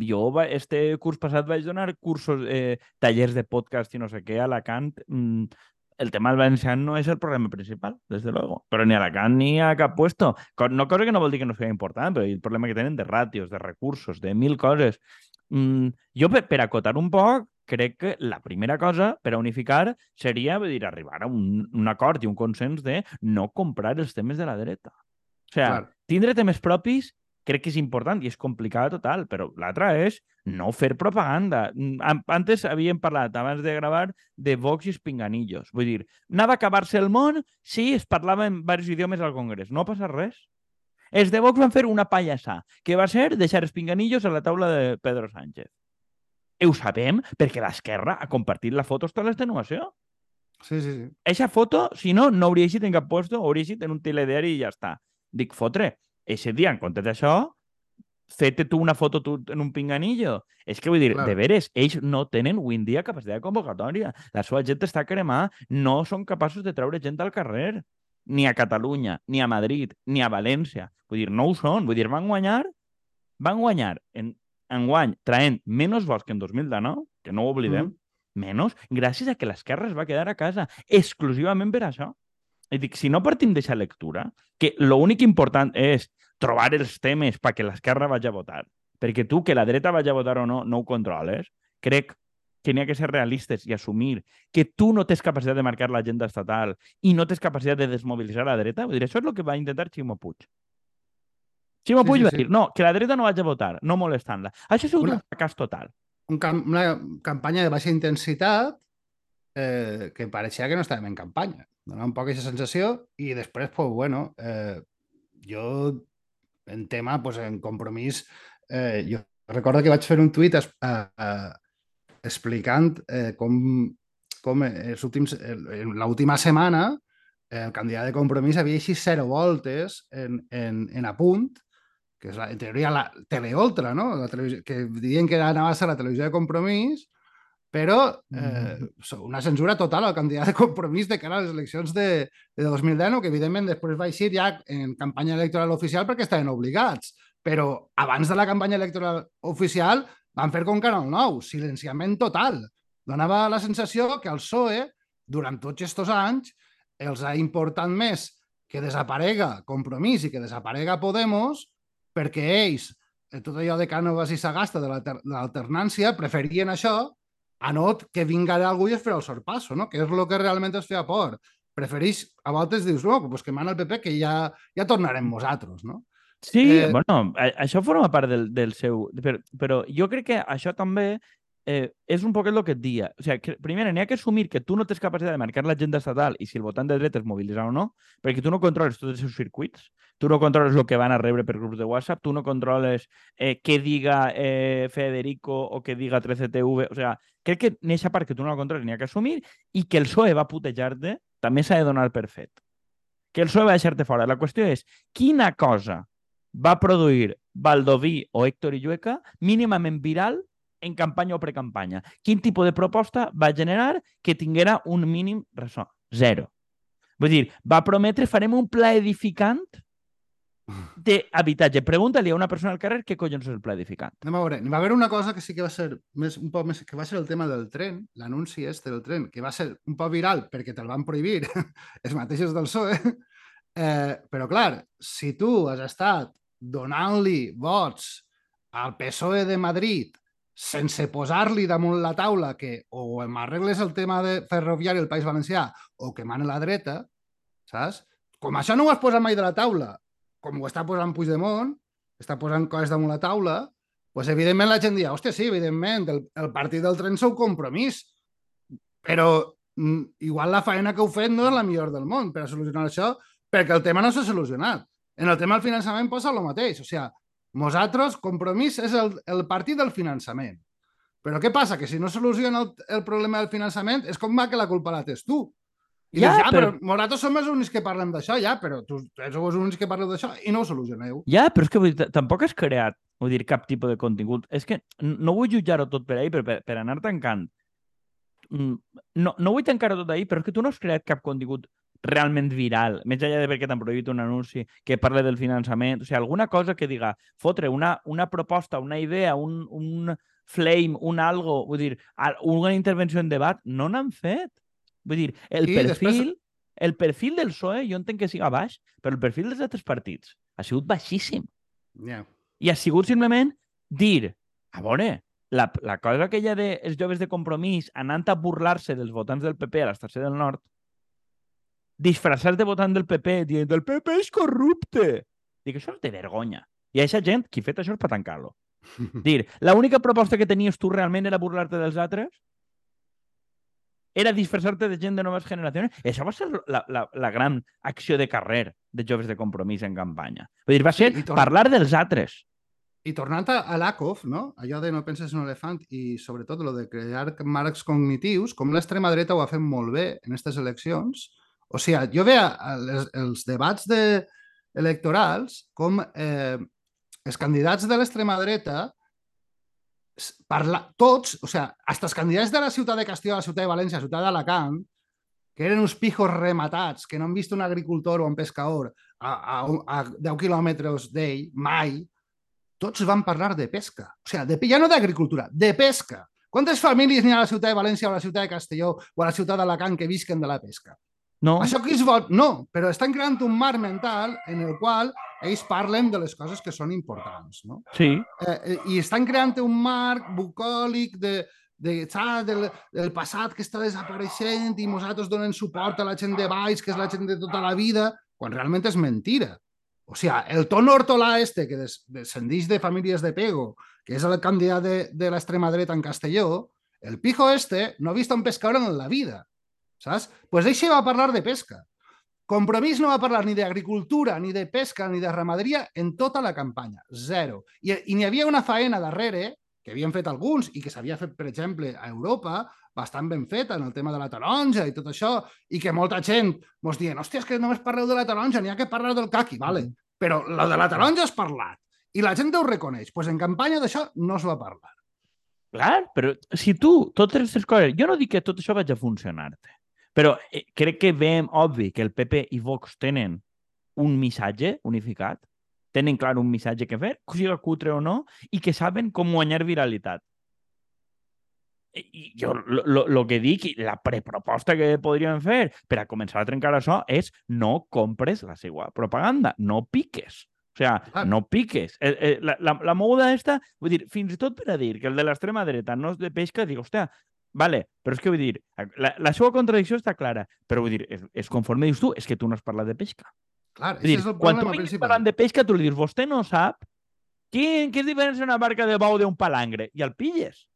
S1: jo este curs passat vaig donar cursos, eh, tallers de podcast i no sé què a Alacant. Mm, el tema del valencià no és el problema principal, des de luego. Però ni a Alacant ni a cap puesto. No cosa que no vol dir que no sigui important, però el problema que tenen de ràtios, de recursos, de mil coses. Mm, jo, per, per acotar un poc, crec que la primera cosa per a unificar seria dir, arribar a un, un acord i un consens de no comprar els temes de la dreta. O sigui,
S2: Clar.
S1: tindre temes propis crec que és important i és complicada total, però l'altra és no fer propaganda. Mm, Antes havíem parlat, abans de gravar, de Vox i els pinganillos. Vull dir, anava a acabar-se el món si es parlava en diversos idiomes al Congrés. No passa res. Els de Vox van fer una pallassà, que va ser deixar els pinganillos a la taula de Pedro Sánchez. Ho sabem perquè l'esquerra ha compartit la foto tota l'extenuació.
S2: Sí, sí, sí.
S1: Eixa foto, si no, no hauria eixit en cap puesto, hauria eixit en un telediari i ja està. Dic, fotre, eixe dia, en comptes d'això, fete tu una foto tu en un pinganillo. És que vull dir,
S2: Clar.
S1: de veres, ells no tenen avui en dia capacitat de convocatòria. La seva gent està cremada, no són capaços de treure gent al carrer. Ni a Catalunya, ni a Madrid, ni a València. Vull dir, no ho són. Vull dir, van guanyar, van guanyar en, en guany traient menys vots que en 2019, que no ho oblidem, menys, gràcies a que l'esquerra es va quedar a casa, exclusivament per això. I dic, si no partim d'aquesta lectura, que l'únic important és trobar els temes perquè l'esquerra vagi a votar, perquè tu que la dreta vagi a votar o no, no ho controles, crec que n'hi ha que ser realistes i assumir que tu no tens capacitat de marcar l'agenda estatal i no tens capacitat de desmobilitzar la dreta. Vull dir, això és el que va intentar Ximo Puig. Ximo
S2: Sí,
S1: Puig
S2: sí,
S1: va
S2: sí.
S1: dir, no, que la dreta no vagi a votar, no molestant-la. Això ha sigut
S2: Una-
S1: un fracàs total.
S2: Un cam una campanya de baixa intensitat eh, que pareixia que no estàvem en campanya. Donava un poc aquesta sensació i després, pues, bueno, eh, jo en tema, pues, en compromís, eh, jo recordo que vaig fer un tuit es, eh, explicant eh, com, com els últims, en l'última setmana el candidat de compromís havia eixit zero voltes en, en, en apunt, que és la, en teoria la Teleoltra, no? La televisió, que diuen que anava a ser la televisió de compromís, però eh, so- una censura total al candidat de compromís de cara a les eleccions de, de 2019, que evidentment després va eixir ja en campanya electoral oficial perquè estaven obligats. Però abans de la campanya electoral oficial van fer com Canal 9, silenciament total. Donava la sensació que el PSOE, durant tots aquests anys, els ha importat més que desaparega Compromís i que desaparega Podemos perquè ells, eh, tot allò de Cànovas i Sagasta de l'alternància, preferien això a no que vinga algú i es farà el sorpasso, no? que és el que realment es feia por. Prefereix, a voltes dius, no, pues que mana el PP que ja, ja tornarem nosaltres, no?
S1: Sí,
S2: Eh,
S1: bueno, això forma part del, del seu... Però, però jo crec que això també eh, és un poquet el que et dia. O sigui, que, primer, n'hi ha que assumir que tu no tens capacitat de marcar l'agenda estatal i si el votant de dreta es mobilitzar o no, perquè tu no controles tots els seus circuits, tu no controles el que van a rebre per grups de WhatsApp, tu no controles eh, què diga eh, Federico o què diga 13TV. O sigui, crec que en aquesta part que tu no la controles n'hi ha que assumir i que el PSOE va putejar-te també s'ha de donar per fet. Que el PSOE va deixar-te fora. La qüestió és quina cosa va produir Baldoví o Héctor Illueca mínimament viral en campanya o precampanya. Quin tipus de proposta va generar que tinguera un mínim ressò? Zero. Vull dir, va prometre farem un pla edificant d'habitatge. Pregunta-li a una persona al carrer què collons és el pla edificant.
S2: Anem a veure, va haver una cosa que sí que va ser més, un poc més, que va ser el tema del tren, l'anunci este del tren, que va ser un poc viral perquè te'l van prohibir els mateixos del PSOE, eh, però clar, si tu has estat donant-li vots al PSOE de Madrid sense posar-li damunt la taula que o m'arregles el tema de ferroviari del País Valencià o que mane la dreta, saps? Com això no ho has posat mai de la taula, com ho està posant Puigdemont, està posant coses damunt la taula, pues evidentment la gent dirà, hòstia, sí, evidentment, el, el partit del tren sou compromís, però mm, igual la feina que heu fet no és la millor del món per a solucionar això, perquè el tema no s'ha solucionat. En el tema del finançament posa el mateix, o sigui, nosaltres, Compromís és el, el partit del finançament. Però què passa? Que si no soluciona el, el problema del finançament és com va que la culpa la tens tu. I ja, dius, ja però... però nosaltres som els únics que parlem d'això, ja, però tu sou els únics que parleu d'això i no ho solucioneu.
S1: Ja, però és que vull dir, tampoc has creat, vull dir, cap tipus de contingut. És que no vull jutjar-ho tot per ahir, però per, per anar tancant. Mm, no, no vull tancar-ho tot ahir, però és que tu no has creat cap contingut realment viral, més enllà de perquè t'han prohibit un anunci que parle del finançament, o sigui, alguna cosa que diga, fotre una, una proposta, una idea, un, un flame, un algo, vull dir, una intervenció en debat, no n'han fet. Vull dir, el I perfil, després... el perfil del PSOE jo entenc que siga baix, però el perfil dels altres partits ha sigut baixíssim.
S2: Yeah.
S1: I ha sigut simplement dir, a veure, la, la cosa aquella dels joves de compromís anant a burlar-se dels votants del PP a l'estació del Nord, disfressar-te votant del PP, dient el PP és corrupte. Dic, això és de vergonya. I aquesta gent, qui ha fet això és per tancar-lo. Dir, l'única proposta que tenies tu realment era burlar-te dels altres? Era disfressar-te de gent de noves generacions? I això va ser la, la, la gran acció de carrer de joves de compromís en campanya. Vull dir, va ser sí, parlar dels altres.
S2: I tornant a l'ACOF, no? allò de no penses en un elefant i sobretot lo de crear marcs cognitius, com l'extrema dreta ho ha fet molt bé en aquestes eleccions, o sigui, jo veia els, els debats de, electorals com eh, els candidats de l'extrema dreta parla, tots, o sigui, hasta els candidats de la ciutat de Castelló, la ciutat de València, la ciutat d'Alacant, que eren uns pijos rematats, que no han vist un agricultor o un pescador a, a, a 10 quilòmetres d'ell, mai, tots van parlar de pesca. O sigui, de, ja no d'agricultura, de pesca. Quantes famílies n'hi ha a la ciutat de València o a la ciutat de Castelló o a la ciutat d'Alacant que visquen de la pesca?
S1: No.
S2: Això que és bo, no, però estan creant un marc mental en el qual ells parlen de les coses que són importants. No?
S1: Sí.
S2: Eh, eh, I estan creant un marc bucòlic de, de, saps, del, del passat que està desapareixent i nosaltres donem suport a la gent de baix, que és la gent de tota la vida, quan realment és mentira. O sigui, el tono hortolà este, que des, descendix de famílies de pego, que és el candidat de, de l'extrema dreta en Castelló, el pijo este no ha vist un pescador en la vida saps? Doncs pues eixe va parlar de pesca. Compromís no va parlar ni d'agricultura, ni de pesca, ni de ramaderia en tota la campanya. Zero. I, i n'hi havia una faena darrere, que havien fet alguns i que s'havia fet, per exemple, a Europa, bastant ben feta en el tema de la taronja i tot això, i que molta gent mos diuen, hòstia, és que només parleu de la taronja, n'hi ha que parlar del caqui, vale. Mm. Però la de la taronja és parlat. I la gent ho reconeix. Doncs pues en campanya d'això no es va parlar.
S1: Clar, però si tu, totes aquestes coses... Jo no dic que tot això vagi a funcionar-te. Però eh, crec que veiem obvi que el PP i Vox tenen un missatge unificat, tenen clar un missatge que fer, sigui cutre o no, i que saben com guanyar viralitat. I jo el que dic, la preproposta que podríem fer per a començar a trencar això és no compres la seva propaganda, no piques. O sigui, ah. no piques. Eh, eh, la, la, la moguda esta, vull dir, fins i tot per a dir que el de l'extrema dreta no és de pesca, dic, hòstia, Vale, però és que vull dir, la, la seva contradicció està clara, però vull dir, és, és conforme dius tu, és que tu no has parlat de pesca.
S2: Clar, dir, és el
S1: quan tu
S2: principal.
S1: parlant de pesca, tu li dius, vostè no sap quin, què és diferència una barca de bou d'un palangre? I el pilles.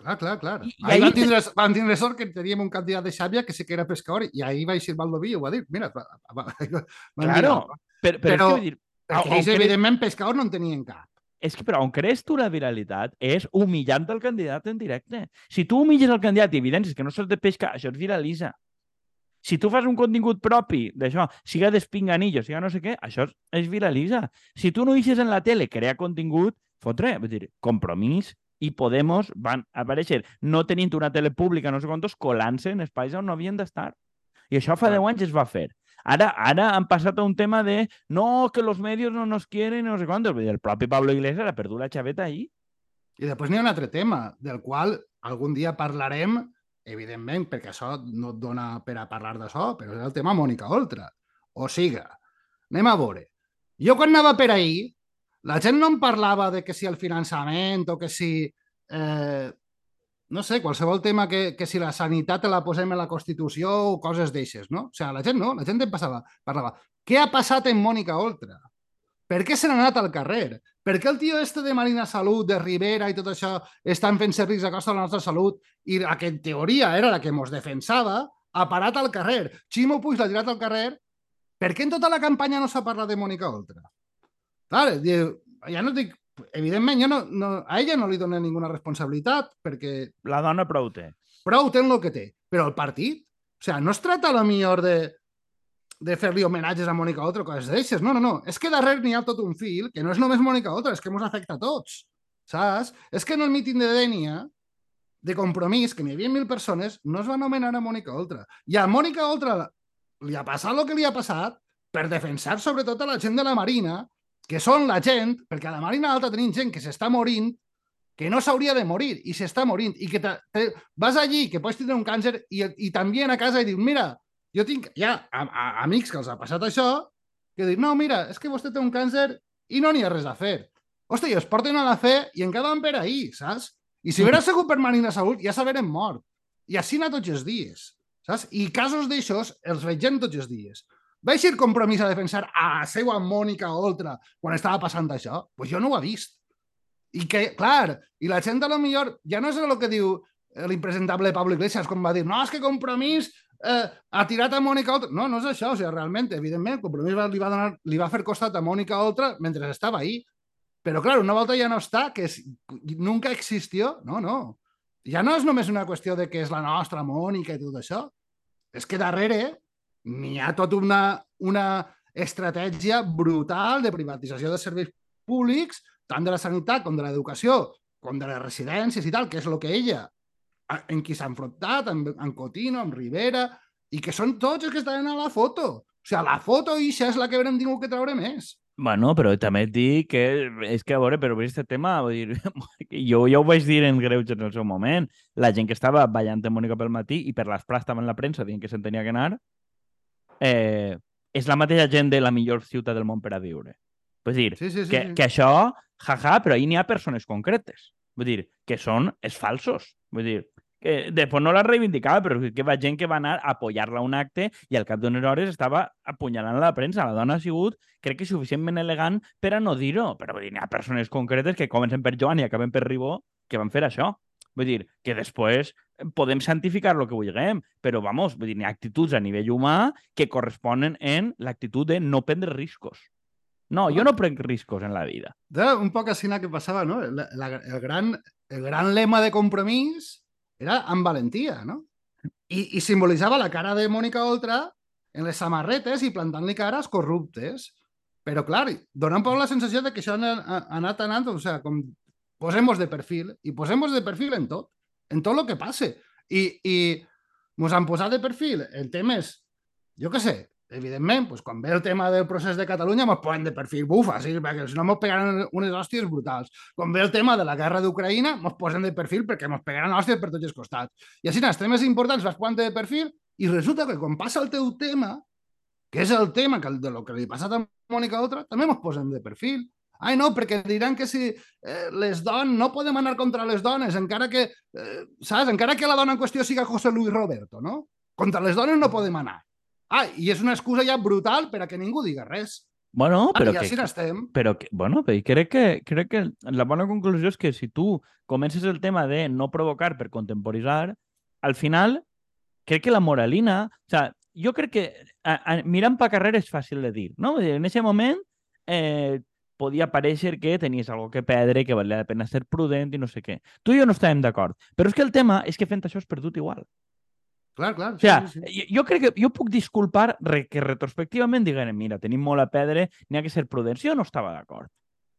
S2: Clar, clar, clar.
S1: I-
S2: ahí
S1: ahí
S2: van tindre, van tindre sort que teníem un candidat de Xàbia que sí que era pescador i ahí va eixir Baldoví i ho va dir. Mira, va, va, va, van dir
S1: Claro,
S2: algo.
S1: però, però,
S2: Però-
S1: és vull dir,
S2: Perquè ells, evidentment, pescador no en tenien cap.
S1: És que però on crees tu la viralitat és humillant el candidat en directe. Si tu humilles el candidat i evidencies que no se'l de pesca, això es viralitza. Si tu fas un contingut propi d'això, siga d'espinganillo, siga no sé què, això es, es viralitza. Si tu no deixes en la tele crear contingut, fotre, vull dir, Compromís i Podemos van aparèixer no tenint una tele pública, no sé quantos, colant-se en espais on no havien d'estar. I això fa
S2: Clar.
S1: 10 anys es va fer. Ara, ara han passat a un tema de no, que los medios no nos quieren, no sé dir, El propi Pablo Iglesias ha perdut la xaveta ahí.
S2: I després n'hi ha un altre tema, del qual algun dia parlarem, evidentment, perquè això no et dona per a parlar d'això, però és el tema Mònica Oltra. O siga, anem a veure. Jo quan anava per ahir, la gent no em parlava de que si el finançament o que si... Eh, no sé, qualsevol tema que, que si la sanitat la posem en la Constitució o coses d'eixes, no? O sigui, la gent no, la gent em passava, parlava. Què ha passat en Mònica Oltra? Per què se n'ha anat al carrer? Per què el tio este de Marina Salut, de Rivera i tot això estan fent servicis a costa de la nostra salut i la que en teoria era la que mos defensava ha parat al carrer? Ximo Puig l'ha tirat al carrer. Per què en tota la campanya no s'ha parlat de Mònica Oltra? Clar, diu, ja no dic... Evidentment, jo no, no, a ella no li dono ninguna responsabilitat perquè
S1: La dona prou té.
S2: prou té el que té. Però el partit, o sigui, no es tracta a lo millor de, de fer-li homenatges a Mònica Oltra o coses d'aixes. No, no, no. És que darrere n'hi ha tot un fil que no és només Mònica Oltra, és que ens afecta a tots. Saps? És que en el míting de Dènia, de compromís, que n'hi havia mil persones, no es va anomenar a Mònica Oltra. I a Mònica Oltra li ha passat el que li ha passat per defensar sobretot a la gent de la Marina, que són la gent, perquè a la Marina Alta tenim gent que s'està morint, que no s'hauria de morir i s'està morint i que te, te, vas allí, que pots tindre un càncer i, i també a casa i dius, mira, jo tinc ja a, a, amics que els ha passat això, que diuen, no, mira, és que vostè té un càncer i no n'hi ha res a fer. Hòstia, i es porten a la fe i encara van per ahir, saps? I si haguera sigut per Marina Salut, ja s'hagueren mort. I així anar tots els dies, saps? I casos d'aixòs els vegem tots els dies. Va eixir compromís a defensar a la seva Mònica Oltra quan estava passant això? Doncs pues jo no ho he vist. I que, clar, i la gent a lo millor ja no és el que diu l'impresentable Pablo Iglesias, com va dir, no, és que compromís eh, ha tirat a Mònica Oltra. No, no és això, o sigui, realment, evidentment, compromís li, va donar, li va fer costat a Mònica Oltra mentre estava ahí. Però, clar, una volta ja no està, que és, nunca existió, no, no. Ja no és només una qüestió de que és la nostra Mònica i tot això. És que darrere n'hi ha tota una, una estratègia brutal de privatització de serveis públics, tant de la sanitat com de l'educació, com de les residències i tal, que és el que ella, en qui s'ha enfrontat, amb, amb Cotino, amb Rivera, i que són tots els que estan a la foto. O sigui, la foto ixa és la que haurem tingut que treure més.
S1: Bueno, però també et dic que és que, a veure, però aquest tema, vull dir, jo ja ho vaig dir en Greuges en el seu moment, la gent que estava ballant amb Mònica pel matí i per l'esplà estava en la premsa dient que se'n tenia que anar, eh, és la mateixa gent de la millor ciutat del món per a viure. Vull dir,
S2: Sí, sí, sí.
S1: que,
S2: sí.
S1: que això, jaja, però ahí n'hi ha persones concretes. Vull dir, que són els falsos. Vull dir, que després no la reivindicava, però que va gent que va anar a apoyar-la a un acte i al cap d'unes hores estava apunyalant la premsa. La dona ha sigut, crec que suficientment elegant per a no dir-ho, però vull dir, n'hi ha persones concretes que comencen per Joan i acaben per Ribó que van fer això. Vull dir, que després podem santificar el que vulguem, però, vamos, vull dir, n'hi ha actituds a nivell humà que corresponen en l'actitud de no prendre riscos. No, jo no prenc riscos en la vida.
S2: Era un poc així que passava, no? La, la, el, gran, el gran lema de compromís era amb valentia, no? I, I simbolitzava la cara de Mònica Oltra en les samarretes i plantant-li cares corruptes. Però, clar, dona un poc la sensació de que això ha, ha anat anant, o sigui, com posem-nos de perfil, i posem-nos de perfil en tot, en tot el que passe. I, i ens han posat de perfil en temes, jo què sé, evidentment, pues, quan ve el tema del procés de Catalunya, ens posen de perfil bufa, sí, perquè si no ens pegaran unes hòsties brutals. Quan ve el tema de la guerra d'Ucraïna, ens posen de perfil perquè ens pegaran hòsties per tots els costats. I així, els temes importants vas posant de perfil i resulta que quan passa el teu tema, que és el tema que, de lo que li ha passat a Mònica Oltra, també ens posen de perfil. Ai, no, perquè diran que si eh, les dones no podem anar contra les dones, encara que, eh, saps, encara que la dona en qüestió siga José Luis Roberto, no? Contra les dones no podem anar. Ah, i és una excusa ja brutal per a que ningú diga res.
S1: Bueno, però
S2: ah, ja
S1: que,
S2: sí n'estem.
S1: però que, bueno, però crec que, crec que la bona conclusió és que si tu comences el tema de no provocar per contemporitzar, al final crec que la moralina... O sea, jo crec que a, a, mirant pa carrera és fàcil de dir, no? En aquest moment eh, podia parèixer que tenies algo que perdre, que valia la pena ser prudent i no sé què. Tu i jo no estàvem d'acord. Però és que el tema és que fent això és perdut igual.
S2: Clar, clar.
S1: O sea, sí, sí. Jo, crec que jo puc disculpar re, que retrospectivament diguen mira, tenim molt a perdre, n'hi ha que ser prudents. Jo no estava d'acord.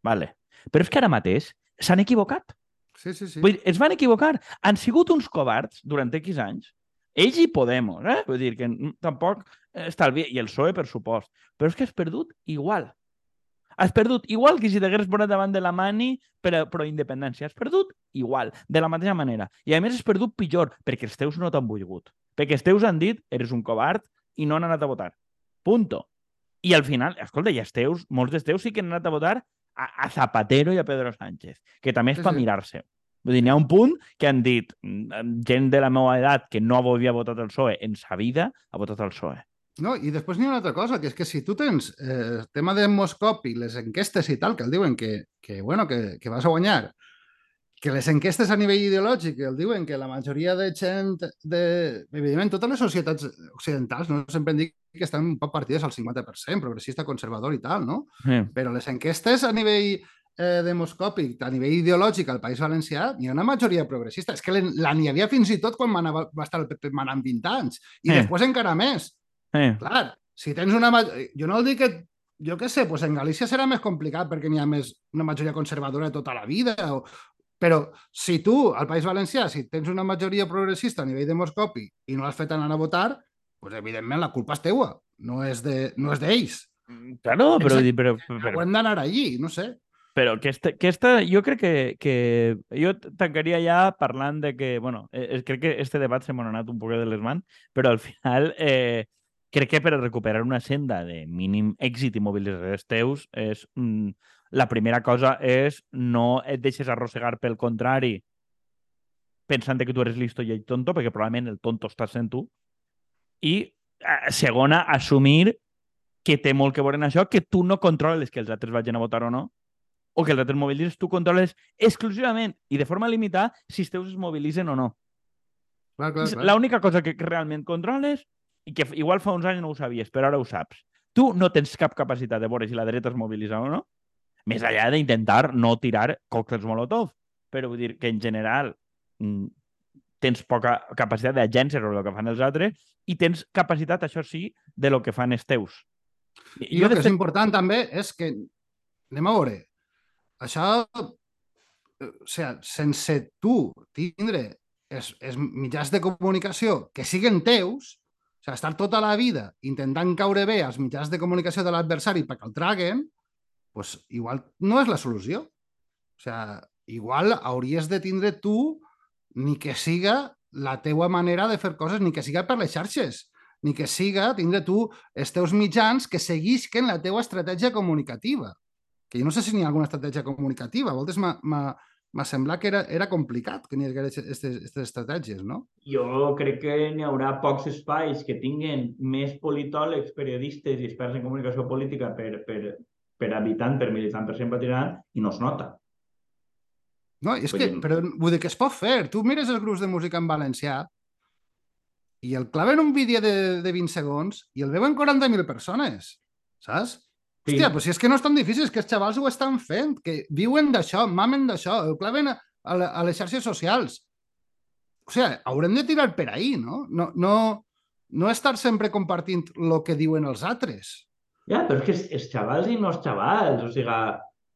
S1: Vale. Però és que ara mateix s'han equivocat.
S2: Sí, sí, sí.
S1: Vull dir, es van equivocar. Han sigut uns covards durant X anys. Ells i Podemos, eh? Vull dir que tampoc està el bé. I el PSOE, per supost. Però és que has perdut igual. Has perdut igual que si t'hagués posat davant de la mani per pro independència. Has perdut igual, de la mateixa manera. I a més has perdut pitjor, perquè els teus no t'han volgut. Perquè els teus han dit, eres un covard i no han anat a votar. Punto. I al final, escolta, i els teus, molts dels teus sí que han anat a votar a, a Zapatero i a Pedro Sánchez, que també és sí, per sí. mirar-se. Vull dir, n'hi ha un punt que han dit gent de la meva edat que no havia votat el PSOE en sa vida ha votat el PSOE.
S2: No, i després n'hi ha una altra cosa, que és que si tu tens eh, tema de Moscopi, les enquestes i tal, que el diuen que, que, bueno, que, que vas a guanyar, que les enquestes a nivell ideològic el diuen que la majoria de gent, de... evidentment, totes les societats occidentals, no sempre dic que estan un poc partides al 50%, progressista, conservador i tal, no? Sí. Però les enquestes a nivell eh, demoscòpic, a nivell ideològic al País Valencià, hi ha una majoria progressista. És que n'hi havia fins i tot quan manava, va estar el PP manant 20 anys. I sí. després encara més.
S1: Eh.
S2: Clar, si tens una... Jo no el dic que... Jo què sé, pues en Galícia serà més complicat perquè n'hi ha més una majoria conservadora de tota la vida. O... Però si tu, al País Valencià, si tens una majoria progressista a nivell demoscopi i no l'has fet anar a votar, pues evidentment la culpa és teua, no és de, no és d'ells.
S1: Mm, claro, però, però, però,
S2: però... Hem d'anar allí, no sé.
S1: Però aquesta, aquesta jo crec que, que jo tancaria ja parlant de que, bueno, eh, crec que este debat se m'ha anat un poc de les mans, però al final eh, crec que per recuperar una senda de mínim èxit i mobilitzar els teus, és, mm, la primera cosa és no et deixes arrossegar pel contrari pensant que tu eres listo i ell tonto, perquè probablement el tonto estàs sent tu. I eh, segona, assumir que té molt que veure en això, que tu no controles que els altres vagin a votar o no, o que els altres mobilitzes, tu controles exclusivament i de forma limitada si els teus es mobilitzen o no. L'única cosa que realment controles i que igual fa uns anys no ho sabies, però ara ho saps. Tu no tens cap capacitat de veure si la dreta es mobilitza o no, més allà d'intentar no tirar còctels molotov. Però vull dir que en general mm, tens poca capacitat d'agència sobre el que fan els altres i tens capacitat, això sí, de lo que fan els teus.
S2: I jo el que és important també és que, anem a veure, això, eh, o sigui, sense tu tindre els, els mitjans de comunicació que siguen teus, o sigui, estar tota la vida intentant caure bé als mitjans de comunicació de l'adversari perquè el traguen, pues, igual no és la solució. O sigui, igual hauries de tindre tu ni que siga la teua manera de fer coses, ni que siga per les xarxes, ni que siga tindre tu els teus mitjans que seguisquen la teua estratègia comunicativa. Que jo no sé si n'hi ha alguna estratègia comunicativa. A voltes semblat que era, era complicat que n'hi hagués aquestes estratègies, no?
S1: Jo crec que n'hi haurà pocs espais que tinguin més politòlegs, periodistes i experts en comunicació política per, per, per habitant, per militant, per simpatitzant, i no es nota.
S2: No, és vull que, dir... però vull dir que es pot fer. Tu mires els grups de música en valencià i el claven un vídeo de, de 20 segons i el veuen 40.000 persones, saps? Sí. Hòstia, però si és que no és tan difícil, és que els xavals ho estan fent, que viuen d'això, mamen d'això, ho claven a, a les xarxes socials. O sigui, haurem de tirar per ahí, no? No, no, no estar sempre compartint el que diuen els altres.
S1: Ja, però és que els, els xavals i no els xavals, o sigui,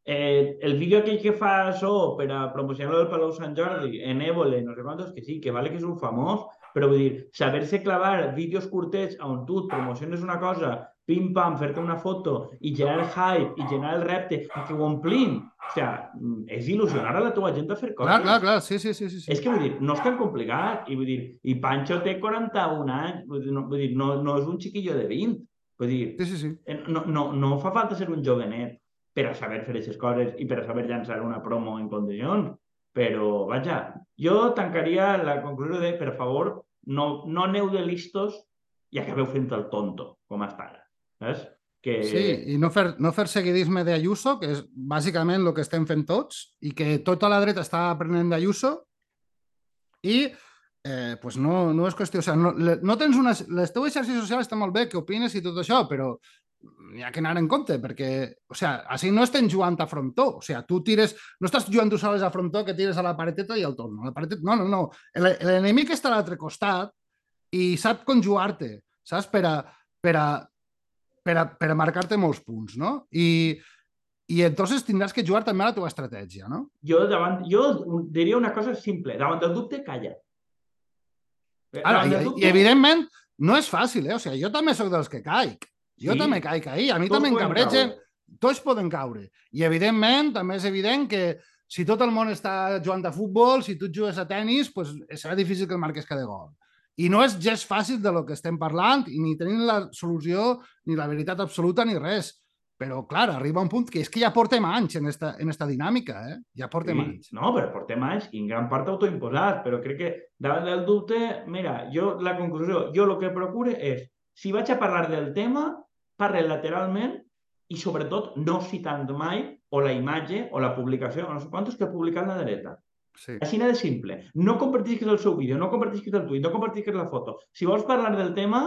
S1: eh, el vídeo aquell que fa això per a promocionar el Palau Sant Jordi en Évole, no sé quantos, que sí, que vale que és un famós, però vull dir, saber-se clavar vídeos curtets on tu promociones una cosa pim-pam, fer-te una foto i generar el hype i generar el repte i que ho omplim. O sigui, és il·lusionar a la teva gent a fer coses.
S2: Clar, clar, clar, sí, sí, sí. sí.
S1: És que vull dir, no és tan complicat. I vull dir, i Pancho té 41 anys, vull dir, no, vull dir, no, no és un xiquillo de 20. Vull dir,
S2: sí, sí, sí.
S1: Eh, no, no, no fa falta ser un jovenet per a saber fer aquestes coses i per a saber llançar una promo en condicions. Però, vaja, jo tancaria la conclusió de, per favor, no, no aneu de listos i acabeu fent el tonto, com està ara. Saps? que...
S2: Sí, i no fer, no fer seguidisme d'Ayuso, que és bàsicament el que estem fent tots, i que tota la dreta està aprenent d'Ayuso, i eh, pues no, no és qüestió... O sigui, no, no tens una... Les teues xarxes socials estan molt bé, que opines i tot això, però n'hi ha que anar en compte, perquè, o sigui, així no estem jugant a frontó, o sigui, tu tires, no estàs jugant tu soles a frontó que tires a la pareteta i el torno. La pareteta, no, no, no. L'enemic està a l'altre costat i sap conjugar-te, saps? Per a, per a, per a, per a marcar-te molts punts, no? I, i entonces tindràs que jugar també a la teva estratègia, no?
S1: Jo, davant, jo diria una cosa simple. Davant del dubte, calla.
S2: Ara, i, dubte... i, evidentment, no és fàcil, eh? O sigui, jo també sóc dels que caic. Jo sí. també caic ahir. A mi Tots també em cabregen. Tots poden caure. I, evidentment, també és evident que si tot el món està jugant a futbol, si tu jugues a tennis, pues, serà difícil que el marques cada gol. I no és gest fàcil de lo que estem parlant, i ni tenim la solució, ni la veritat absoluta, ni res. Però, clar, arriba un punt que és que ja portem anys en esta, en esta dinàmica, eh? Ja portem sí, anys.
S1: No, però portem anys i en gran part autoimposat, però crec que davant del dubte, mira, jo la conclusió, jo el que procure és, si vaig a parlar del tema, parle lateralment i sobretot no citant mai o la imatge o la publicació, no sé quantos que ha publicat la dreta. Sí. Així de simple. No compartisques el seu vídeo, no compartisques el tuit, no compartisques la foto. Si vols parlar del tema,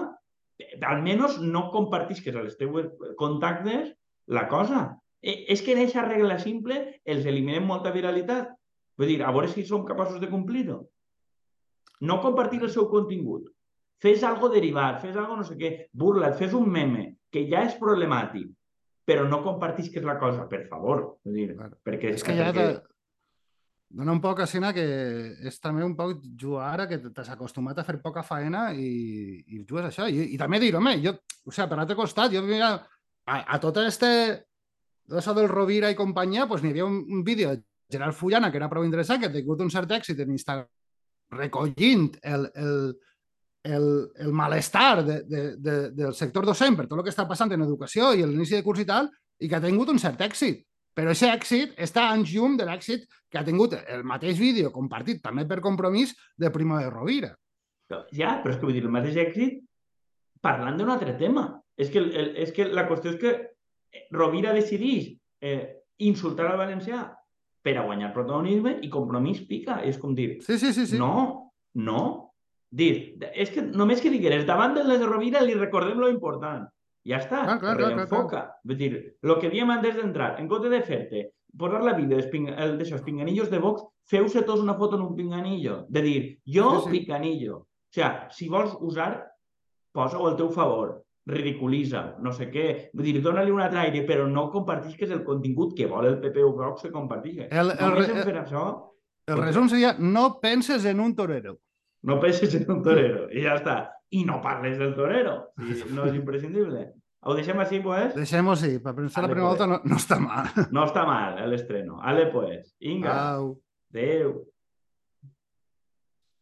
S1: almenys no compartisques a les teves contactes la cosa. Eh, és que en aquesta regla simple els eliminem molta viralitat. Vull dir, a veure si som capaços de complir-ho. No compartir el seu contingut. Fes algo derivat, fes algo no sé què, burla't, fes un meme, que ja és problemàtic, però no compartisques la cosa, per favor. Vull dir,
S2: claro. perquè, és que ja perquè... de dona un poc a que és també un poc jugar ara que t'has acostumat a fer poca faena i, i jugues això. I, i també dir, home, jo, o sigui, per l'altre costat, jo mira, a, a tot este això del Rovira i companyia, pues, n'hi havia un, un vídeo de Gerard Fullana que era prou interessant, que ha tingut un cert èxit en Instagram recollint el, el, el, el malestar de, de, de, del sector docent per tot el que està passant en educació i l'inici de curs i tal, i que ha tingut un cert èxit. Però aquest èxit està en llum de l'èxit que ha tingut el mateix vídeo compartit també per compromís de Primo de Rovira.
S1: Ja, però és que vull dir, el mateix èxit parlant d'un altre tema. És que, el, és que la qüestió és que Rovira decideix eh, insultar al valencià per a guanyar protagonisme i compromís pica. És com dir,
S2: sí, sí, sí, sí.
S1: no, no. Dir, és que només que digueres, davant de les Rovira li recordem lo important. Ja està,
S2: clar, clar, clar, clar, clar.
S1: Vull dir, el que diem antes d'entrar, en compte de fer-te posar la vida d'aixòs pinganillos de Vox, feu-se tots una foto en un pinganillo. De dir, jo sí, sí. pinganillo. O sigui, si vols usar, posa-ho al teu favor, ridiculitza, no sé què. Vull dir, dona-li un altre aire, però no compartisques el contingut que vol el PP o Vox que compartisca.
S2: El, el, Només fer el, això... El resum seria, no penses en un torero.
S1: No penses en un torero, i ja està. I no parles del torero, no és imprescindible. Ho deixem així, pues?
S2: Deixem-ho així. Per pensar la primera pues. volta no, no està mal.
S1: No està mal, l'estreno. Ale, pues. Inga.
S2: Au.
S1: Adéu.